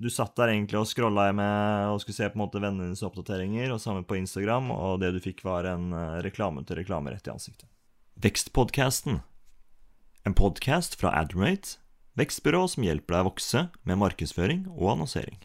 du satt der egentlig og scrolla med og skulle se på en måte vennene dines oppdateringer, og samme på Instagram, og det du fikk, var en eh, reklame til reklame rett i ansiktet. Vekstpodkasten. En podkast fra Admirate, vekstbyrå som hjelper deg å vokse med markedsføring og annonsering.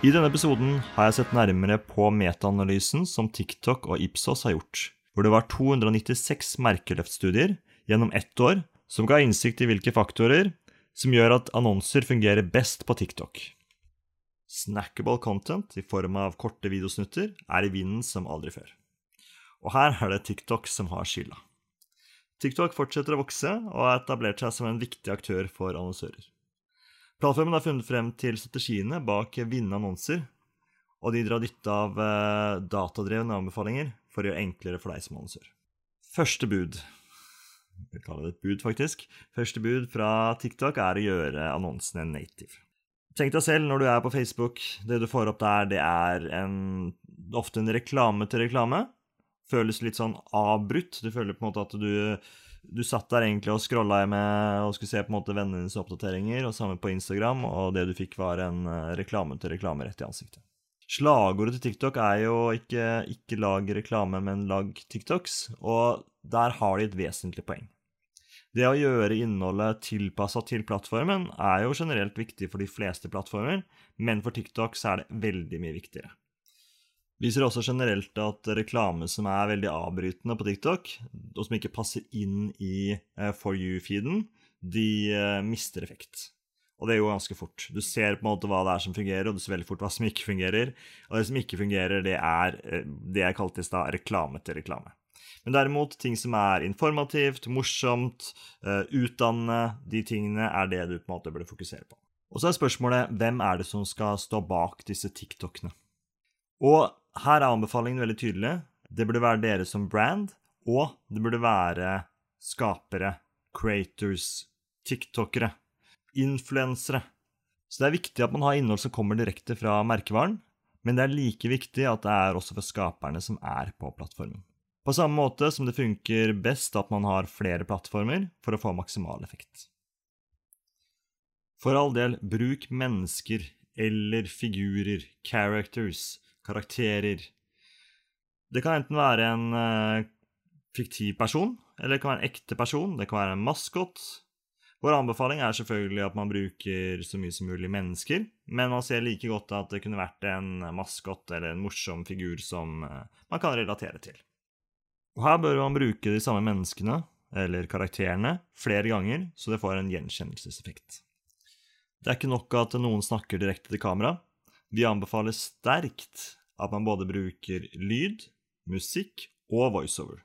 I denne episoden har jeg sett nærmere på metaanalysen som TikTok og Ipsos har gjort, hvor det var 296 merkeløftstudier gjennom ett år som ga innsikt i hvilke faktorer som gjør at annonser fungerer best på TikTok. Snackable content i form av korte videosnutter er i vinden som aldri før. Og her er det TikTok som har skylda. TikTok fortsetter å vokse og har etablert seg som en viktig aktør for annonsører. Plattformen har funnet frem til strategiene bak vinnende annonser, og de drar nytte av eh, datadrevne anbefalinger for å gjøre enklere for deg som annonsør. Første bud Jeg kaller det et bud, faktisk. Første bud fra TikTok er å gjøre annonsene native. Tenk deg selv når du er på Facebook. Det du får opp der, det er en, ofte en reklame til reklame. Føles litt sånn avbrutt. Du føler på en måte at du du satt der egentlig og scrolla med og skulle se på en måte vennene dines oppdateringer, og samme på Instagram, og det du fikk, var en eh, reklame til reklame rett i ansiktet. Slagordet til TikTok er jo ikke 'ikke lag reklame, men lag TikToks', og der har de et vesentlig poeng. Det å gjøre innholdet tilpassa til plattformen er jo generelt viktig for de fleste plattformer, men for TikTok så er det veldig mye viktigere Vi ser også generelt at reklame som er veldig avbrytende på TikTok, og som ikke passer inn i uh, For you-feeden, de uh, mister effekt. Og det jo ganske fort. Du ser på en måte hva det er som fungerer, og du ser veldig fort hva som ikke fungerer. Og det som ikke fungerer, det er uh, det jeg kalte i stad reklame til reklame. Men derimot, ting som er informativt, morsomt, utdannende, de tingene er det du på en måte burde fokusere på. Og så er spørsmålet hvem er det som skal stå bak disse TikTokene? Og her er anbefalingen veldig tydelig. Det burde være dere som brand, og det burde være skapere, creators, tiktokere, influensere. Så det er viktig at man har innhold som kommer direkte fra merkevaren, men det er like viktig at det er også for skaperne som er på plattformen. På samme måte som det funker best at man har flere plattformer for å få maksimal effekt. For all del, bruk mennesker eller figurer, characters, karakterer. Det kan enten være en uh, fiktiv person, eller det kan være en ekte person. Det kan være en maskot. Vår anbefaling er selvfølgelig at man bruker så mye som mulig mennesker, men man ser like godt at det kunne vært en maskot eller en morsom figur som uh, man kan relatere til. Og her bør man bruke de samme menneskene, eller karakterene, flere ganger, så det får en gjenkjennelseseffekt. Det er ikke nok at noen snakker direkte til kamera. Vi anbefaler sterkt at man både bruker lyd, musikk og voiceover.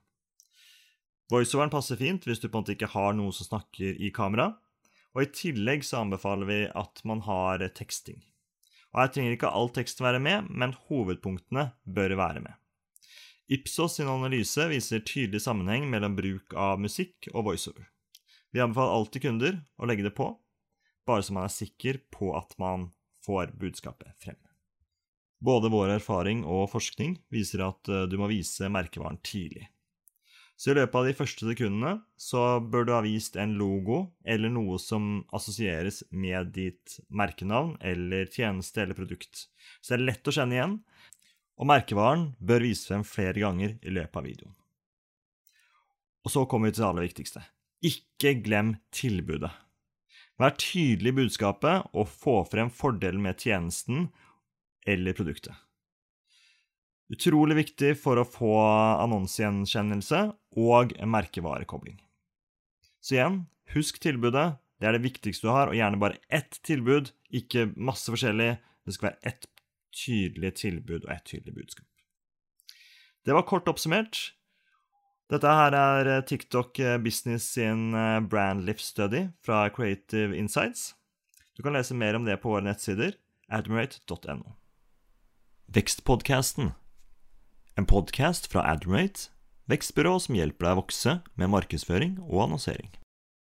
Voiceoveren passer fint hvis du på en måte ikke har noen som snakker i kamera. Og I tillegg så anbefaler vi at man har teksting. Og Her trenger ikke all tekst være med, men hovedpunktene bør være med. Ipsos sin analyse viser tydelig sammenheng mellom bruk av musikk og voiceover. Vi anbefaler alltid kunder å legge det på, bare så man er sikker på at man får budskapet frem. Både vår erfaring og forskning viser at eh, du må vise merkevaren tidlig. Så i løpet av de første sekundene så bør du ha vist en logo eller noe som assosieres med ditt merkenavn eller tjeneste eller produkt. Så det er lett å kjenne igjen, og merkevaren bør vise frem flere ganger i løpet av videoen. Og så kommer vi til det aller viktigste. Ikke glem tilbudet. Vær tydelig i budskapet og få frem fordelen med tjenesten eller produktet. Utrolig viktig for å få annonsegjenkjennelse og merkevarekobling. Så igjen, husk tilbudet. Det er det viktigste du har, og gjerne bare ett tilbud, ikke masse forskjellig. Det skal være ett tydelig tilbud og ett tydelig budskap. Det var kort oppsummert. Dette her er TikTok Business sin Brand Lift Study fra Creative Insights. Du kan lese mer om det på våre nettsider admirate.no. Vekstpodkasten. En podkast fra Admirate, vekstbyrå som hjelper deg å vokse med markedsføring og annonsering.